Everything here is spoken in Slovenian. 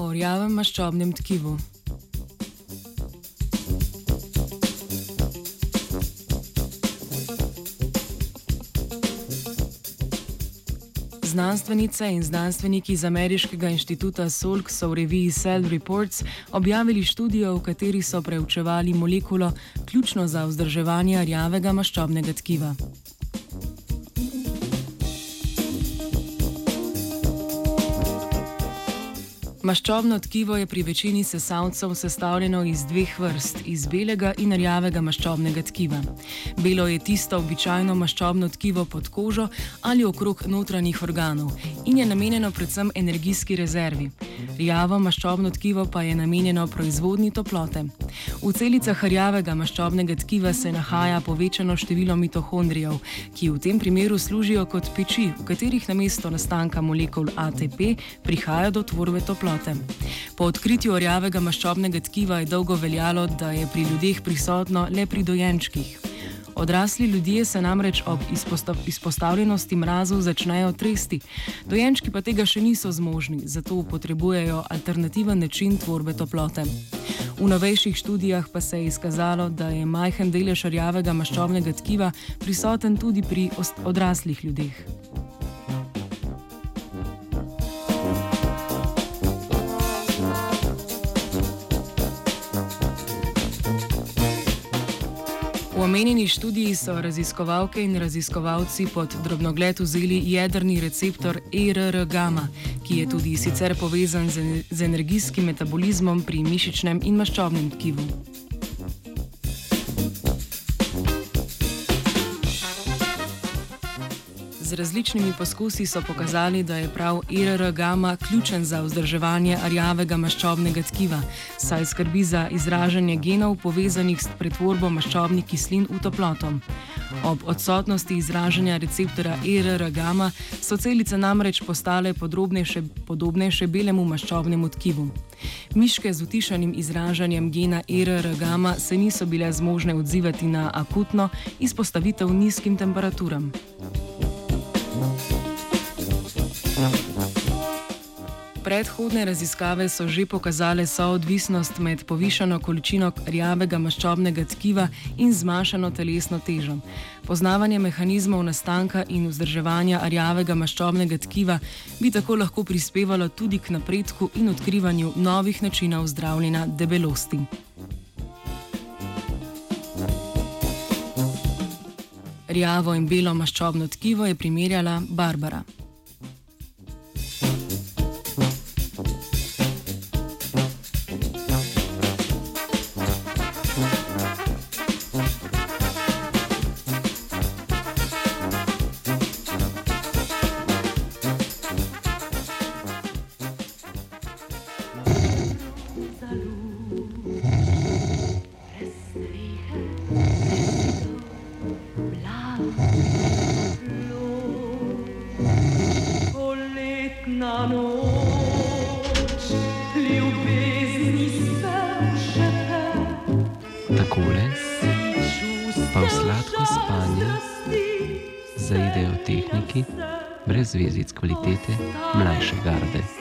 o rjavem maščobnem tkivu. Znanstvenice in znanstveniki z Ameriškega inštituta Salk so v reviji Cell Reports objavili študijo, v kateri so preučevali molekulo, ključno za vzdrževanje rjavega maščobnega tkiva. Maščobno tkivo je pri večini sesalcev sestavljeno iz dveh vrst, iz belega in rjavega maščobnega tkiva. Belo je tisto običajno maščobno tkivo pod kožo ali okrog notranjih organov in je namenjeno predvsem energijski rezervi. Rjavo maščobno tkivo pa je namenjeno proizvodni toplote. V celicah rjavega maščobnega tkiva se nahaja povečano število mitohondrijev, ki v tem primeru služijo kot peči, v katerih namesto nastanka molekul ATP prihaja do tvorbe toplote. Po odkritju orjavega maščobnega tkiva je dolgo veljalo, da je pri ljudeh prisotno le pri dojenčkih. Odrasli ljudje se namreč ob izpostav izpostavljenosti mrazu začnejo tresti, dojenčki pa tega še niso zmožni, zato potrebujejo alternativen način tvorbe toplote. V novejših študijah pa se je izkazalo, da je majhen delež rjavega maščobnega tkiva prisoten tudi pri odraslih ljudeh. V omenjeni študiji so raziskovalke in raziskovalci pod drobnogled vzeli jedrni receptor ERR-gama, ki je tudi sicer povezan z energijskim metabolizmom pri mišičnem in maščobnem tkivu. Z različnimi poskusi so pokazali, da je prav IRR gama ključen za vzdrževanje rjavega maščobnega tkiva, saj skrbi za izražanje genov povezanih s pretvorbo maščobnih kislin v toploto. Ob odsotnosti izražanja receptora IRR gama so celice namreč postale podobnejše belemu maščobnemu tkivu. Miške z utišanim izražanjem gena IRR gama se niso bile zmožne odzivati na akutno izpostavitev nizkim temperaturam. Predhodne raziskave so že pokazale soodvisnost med povišano količino rjavega maščobnega tkiva in zmanjšano telesno težo. Poznavanje mehanizmov nastanka in vzdrževanja rjavega maščobnega tkiva bi tako lahko prispevalo tudi k napredku in odkrivanju novih načinov zdravljenja debelosti. Rjavo in belo maščobno tkivo je primerjala Barbara. Takole pa v sladko spanje zaidejo tehniki brez zvezic kvalitete mlajše garde.